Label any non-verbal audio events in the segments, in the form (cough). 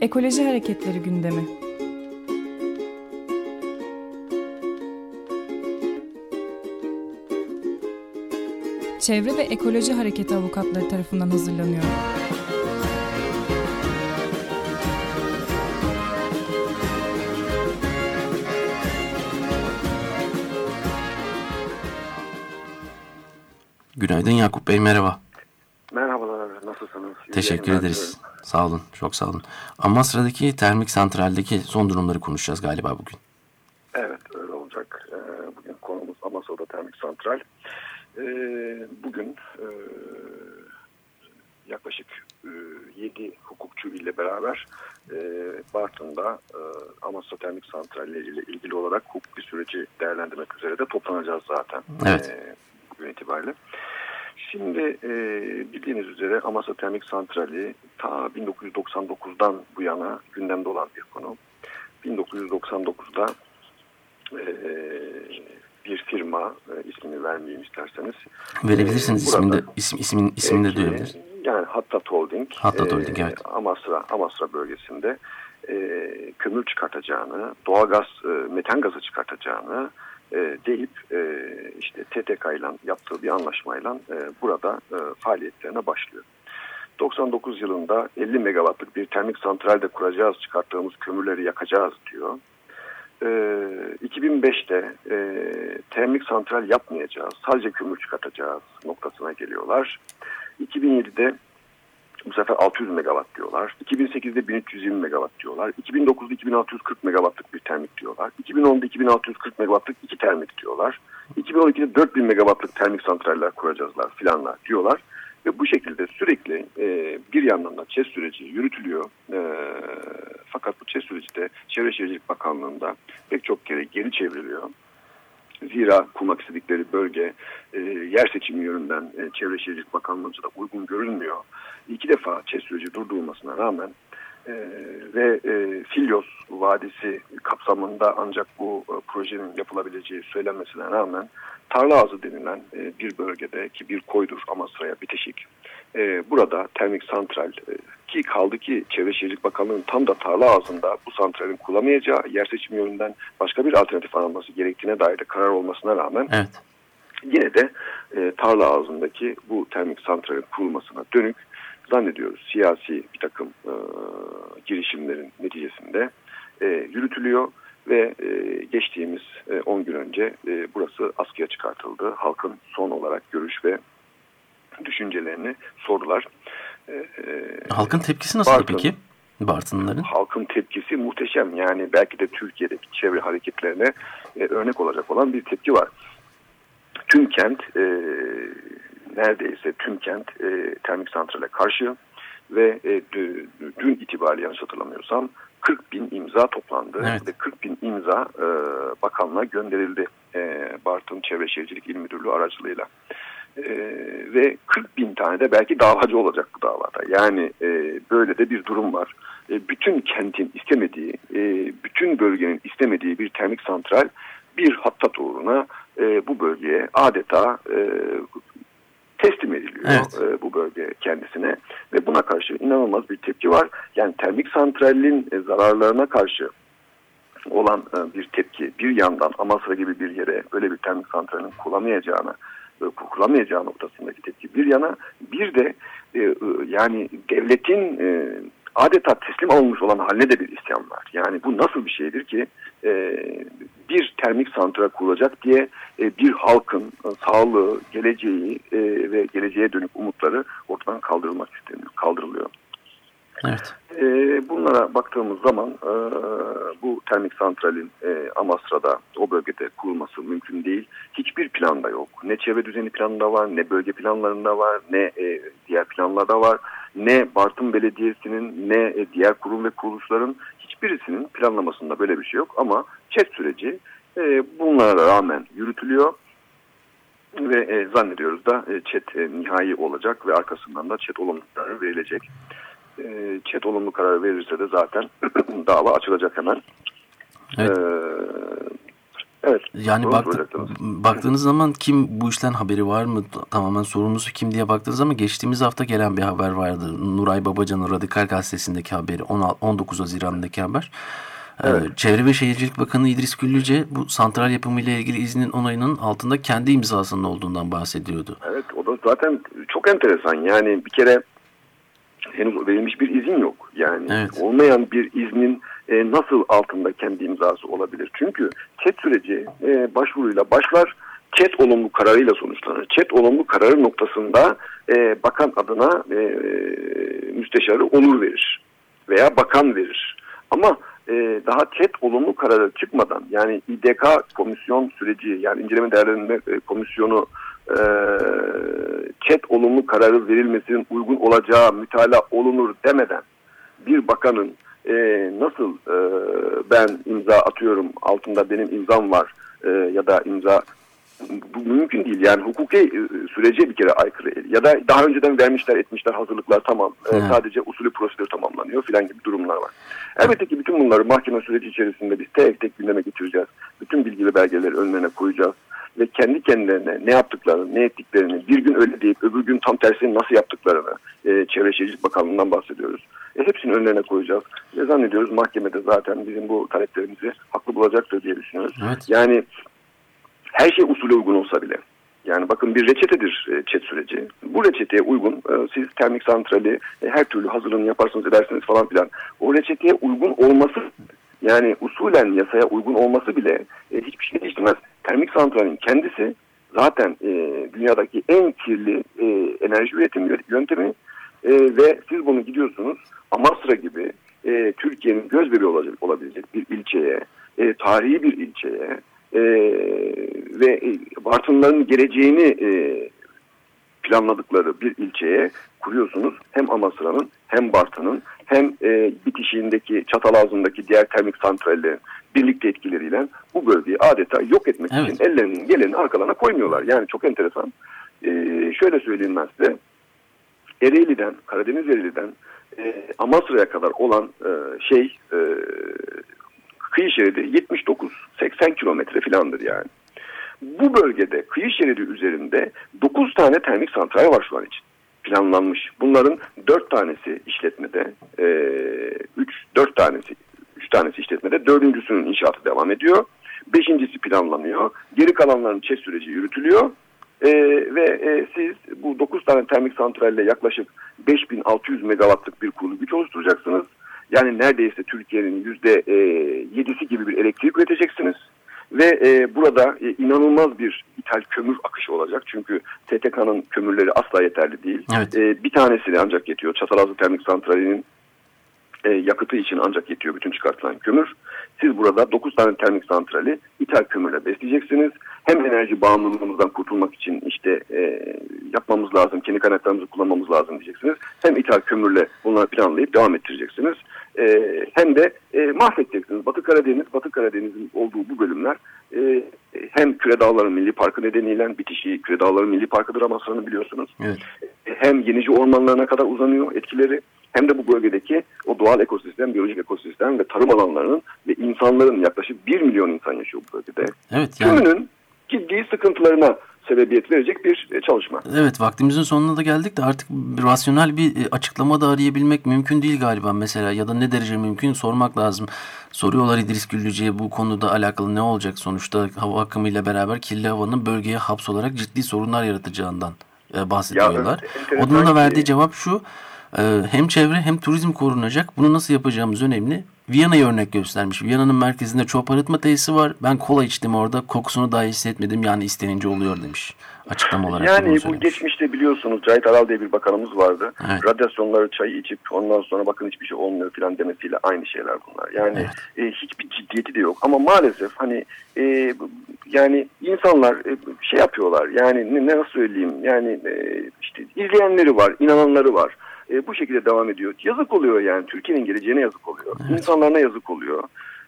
Ekoloji Hareketleri gündemi. Çevre ve Ekoloji Hareketi avukatları tarafından hazırlanıyor. Günaydın Yakup Bey, merhaba. Nasılsınız? Teşekkür ederiz. diliyorum. Sağ olun, çok sağ olun. Amasra'daki termik santraldeki son durumları konuşacağız galiba bugün. Evet, öyle olacak. Ee, Bugün konumuz Amasya'da Termik Santral. Ee, Bugün e, yaklaşık 7 hukukçu ile beraber e, Bartın'da e, Amasya Termik Santrali ile ilgili olarak hukuki süreci değerlendirmek üzere de toplanacağız zaten. Evet. Bugün itibariyle. Şimdi e, bildiğiniz üzere Amasya Termik Santrali ta 1999'dan bu yana gündemde olan bir konu. 1999'da e, bir firma e, ismini vermeyeyim isterseniz. Verebilirsiniz Ee, ismini de, isim, ismin, ismini de Peki, duyabiliriz. Yani Hattat Holding, Hattat Holding, evet. Amasra, Amasra bölgesinde e, kömür çıkartacağını, doğalgaz, e, metan gazı çıkartacağını e, deyip e, işte TTK ile yaptığı bir anlaşmayla e, burada faaliyetlerine başlıyor. 99 yılında 50 megawattlık bir termik santral de kuracağız, çıkarttığımız kömürleri yakacağız diyor. Ee, 2005'te e, termik santral yapmayacağız, sadece kömür çıkartacağız noktasına geliyorlar. 2007'de bu sefer 600 megawatt diyorlar. 2008'de 1320 megawatt diyorlar. 2009'da 2640 megawattlık bir termik diyorlar. 2010'da 2640 megawattlık iki termik diyorlar. 2012'de 4000 megawattlık termik santraller kuracağızlar filanlar diyorlar. Ve bu şekilde sürekli e, bir yandan da ÇES süreci yürütülüyor. E, fakat bu ÇES süreci de Çevre Şehircilik Bakanlığı'nda pek çok kere geri çevriliyor. Zira kurmak istedikleri bölge e, yer seçimi yönünden e, Çevre Şehircilik Bakanlığı'nca uygun görülmüyor. İki defa ÇES süreci durdurulmasına rağmen e, ve e, Filyos Vadisi kapsamında ancak bu e, projenin yapılabileceği söylenmesine rağmen Tarla Ağzı denilen e, bir bölgede ki bir koydur Amasra'ya bitişik. E, burada termik santral e, ki kaldı ki Çevre Şehircilik Bakanlığı'nın tam da tarla ağzında bu santralin kullanamayacağı yer seçimi yönünden başka bir alternatif aranması gerektiğine dair de karar olmasına rağmen Evet. yine de e, tarla ağzındaki bu termik santralin kurulmasına dönük zannediyoruz siyasi bir takım e, girişimlerin neticesinde e, yürütülüyor ve e, geçtiğimiz e, 10 gün önce e, burası askıya çıkartıldı. Halkın son olarak görüş ve düşüncelerini sordular. Halkın tepkisi nasıl Bartın. peki? Bartınların. halkın tepkisi muhteşem. Yani belki de Türkiye'deki çevre hareketlerine e, örnek olacak olan bir tepki var. Tüm kent e, neredeyse tüm kent e, termik santrale karşı ve e, dü- dün itibariyle yanlış hatırlamıyorsam 40 bin imza toplandı Evet. ve 40 bin imza e, bakanlığa gönderildi e, Bartın Çevre Şehircilik İl Müdürlüğü aracılığıyla. E, ve 40 bin tane de belki davacı olacak bu davada. Yani e, böyle de bir durum var. E, bütün kentin istemediği, e, bütün bölgenin istemediği bir termik santral bir hattat uğruna e, bu bölgeye adeta e, teslim ediliyor Evet. e, bu bölge kendisine ve buna karşı inanılmaz bir tepki var. Yani termik santralin e, zararlarına karşı olan e, bir tepki bir yandan Amasra gibi bir yere böyle bir termik santralin kulamayacağına e, kullanmayacağı noktasındaki tepki bir yana bir de e, e, yani devletin e, adeta teslim alınmış olan haline de bir isyan var. Yani bu nasıl bir şeydir ki e, bir termik santral kurulacak diye e, bir halkın e, sağlığı, geleceği e, ve geleceğe dönük umutları ortadan kaldırılmak isteniyor, kaldırılıyor. Evet. E, bunlara baktığımız zaman e, termik santralin e, Amasra'da o bölgede kurulması mümkün değil. Hiçbir planda yok. Ne çevre düzeni planında var, ne bölge planlarında var, ne e, diğer planlarda var. Ne Bartın Belediyesi'nin ne e, diğer kurum ve kuruluşların hiçbirisinin planlamasında böyle bir şey yok. Ama ÇED süreci e, bunlara rağmen yürütülüyor. Ve e, zannediyoruz da e, ÇED e, nihai olacak ve arkasından da ÇED olumlu kararı verilecek. E, ÇED olumlu karar verirse de zaten (clears throat) dava açılacak hemen. Evet. Ee, Evet. Yani baktı, baktığınız zaman kim bu işten haberi var mı? Tamamen sorumlusu kim diye baktığınız zaman geçtiğimiz hafta gelen bir haber vardı. Nuray Babacan'ın Radikal Gazetesi'ndeki haberi 19 Haziran'daki haber. Ee, evet. Çevre ve Şehircilik Bakanı İdris Güllüce bu santral yapımı ile ilgili iznin onayının altında kendi imzasının olduğundan bahsediyordu. Evet o da zaten çok enteresan. Yani bir kere henüz verilmiş bir izin yok. Yani evet. olmayan bir iznin e, nasıl altında kendi imzası olabilir? Çünkü chat süreci e, başvuruyla başlar. Chat olumlu kararıyla sonuçlanır. Chat olumlu kararı noktasında e, bakan adına e, müsteşarı onur verir veya bakan verir. Ama e, daha chat olumlu kararı çıkmadan yani İDK komisyon süreci yani inceleme değerlendirme e, komisyonu e, olumlu kararı verilmesinin uygun olacağı mütala olunur demeden bir bakanın e, nasıl e, ben imza atıyorum altında benim imzam var e, ya da imza bu mümkün değil. Yani hukuki e, sürece bir kere aykırı. Ya da daha önceden vermişler etmişler hazırlıklar tamam. E, sadece usulü prosedür tamamlanıyor filan gibi durumlar var. Elbette ki bütün bunları mahkeme süreci içerisinde biz tek tek gündeme getireceğiz. Bütün bilgi ve belgeleri önlerine koyacağız. Ve kendi kendilerine ne yaptıklarını, ne ettiklerini, bir gün öyle deyip öbür gün tam tersini nasıl yaptıklarını e, Çevre Şehircilik Bakanlığı'ndan bahsediyoruz. E, hepsini önlerine koyacağız. Ve zannediyoruz mahkemede zaten bizim bu taleplerimizi haklı bulacaktır diye düşünüyoruz. Evet. Yani her şey usule uygun olsa bile. Yani bakın bir reçetedir e, çet süreci. Bu reçeteye uygun e, siz termik santrali e, her türlü hazırlığını yaparsınız edersiniz falan filan. O reçeteye uygun olması yani usulen yasaya uygun olması bile hiçbir şey değiştirmez. Termik santralin kendisi zaten dünyadaki en kirli enerji üretim yöntemi ve siz bunu gidiyorsunuz Amasra gibi Türkiye'nin göz bebeği olacak, olabilecek bir ilçeye, tarihi bir ilçeye, e, ve Bartınların geleceğini e, planladıkları bir ilçeye kuruyorsunuz. Hem Amasra'nın hem Bartın'ın hem e, bitişiğindeki Çatalazı'ndaki diğer termik santrallerin birlikte etkileriyle bu bölgeyi adeta yok etmek evet. için ellerinin geleni arkalarına koymuyorlar. Yani çok enteresan. E, şöyle söyleyeyim ben size. Ereğli'den, Karadeniz Ereğli'den e, Amasra'ya kadar olan e, şey e, kıyı şeridi 79-80 kilometre filandır yani. Bu bölgede kıyı şeridi üzerinde 9 tane termik santral var şu an için planlanmış. Bunların 4 tanesi işletmede, 3 e, 4 tanesi 3 tanesi işletmede, dördüncüsünün inşaatı devam ediyor. Beşincisi planlanıyor. Geri kalanların çet süreci yürütülüyor. Ee, ve e, siz bu 9 tane termik santralle yaklaşık 5600 megawattlık bir kurulu güç oluşturacaksınız. Yani neredeyse Türkiye'nin yüzde e, yedisi gibi bir elektrik üreteceksiniz. Ve e, burada e, inanılmaz bir ithal kömür akışı olacak. Çünkü TTK'nın kömürleri asla yeterli değil. Evet. E, bir tanesini ancak yetiyor. Çatalazı Termik Santrali'nin e, yakıtı için ancak yetiyor bütün çıkartılan kömür. Siz burada 9 tane termik santrali ithal kömürle besleyeceksiniz. Hem enerji bağımlılığımızdan kurtulmak için işte e, yapmamız lazım, kendi kaynaklarımızı kullanmamız lazım diyeceksiniz. Hem ithal kömürle bunları planlayıp devam ettireceksiniz. E, hem de mahvedeceksiniz. Batı Karadeniz, Batı Karadeniz'in olduğu bu bölümler e, hem Küre Dağları Milli Parkı nedeniyle bitişi Küre Dağları Milli Parkı'dır Amasra'nı biliyorsunuz. Evet. E, hem Yenici ormanlarına kadar uzanıyor etkileri hem de bu bölgedeki o doğal ekosistem, biyolojik ekosistem ve tarım alanlarının ve insanların yaklaşık 1 milyon insan yaşıyor bu bölgede. Evet, yani... Tümünün ciddi sıkıntılarına sebebiyet verecek bir e, çalışma. Evet vaktimizin sonuna da geldik de artık rasyonel bir e, açıklama da arayabilmek mümkün değil galiba mesela ya da ne derece mümkün sormak lazım. Soruyorlar İdris Güllücü'ye bu konuda alakalı ne olacak sonuçta hava akımıyla beraber kirli havanın bölgeye hapsolarak ciddi sorunlar yaratacağından e, bahsediyorlar. Ya, Onun da verdiği cevap şu hem çevre hem turizm korunacak bunu nasıl yapacağımız önemli. Viyana'yı örnek göstermiş. Viyana'nın merkezinde çöp arıtma tesisi var. Ben kola içtim orada. Kokusunu dahi hissetmedim. Yani istenince oluyor demiş. Açıklama olarak. Yani bu geçmişte biliyorsunuz Cahit Aral diye bir bakanımız vardı. Evet. Radyasyonları çayı içip ondan sonra bakın hiçbir şey olmuyor falan demesiyle aynı şeyler bunlar. Yani evet. e, hiçbir ciddiyeti de yok. Ama maalesef hani e, yani insanlar e, şey yapıyorlar. Yani ne, ne nasıl söyleyeyim? Yani e, işte izleyenleri var, inananları var e, bu şekilde devam ediyor. Yazık oluyor yani Türkiye'nin geleceğine yazık oluyor. Evet. İnsanlarına yazık oluyor.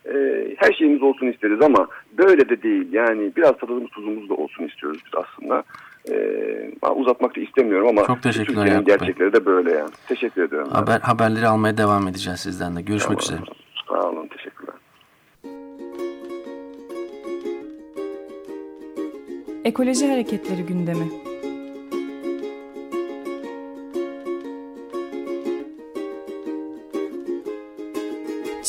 E, her şeyimiz olsun isteriz ama böyle de değil. Yani biraz tadımız tuzumuz da olsun istiyoruz biz aslında. E, uzatmak da istemiyorum ama Çok teşekkürler Türkiye'nin gerçekleri de böyle yani. Teşekkür ederim. Haber, haberleri almaya devam edeceğiz sizden de. Görüşmek tamam. üzere. Sağ olun. Teşekkürler. Ekoloji Hareketleri gündemi.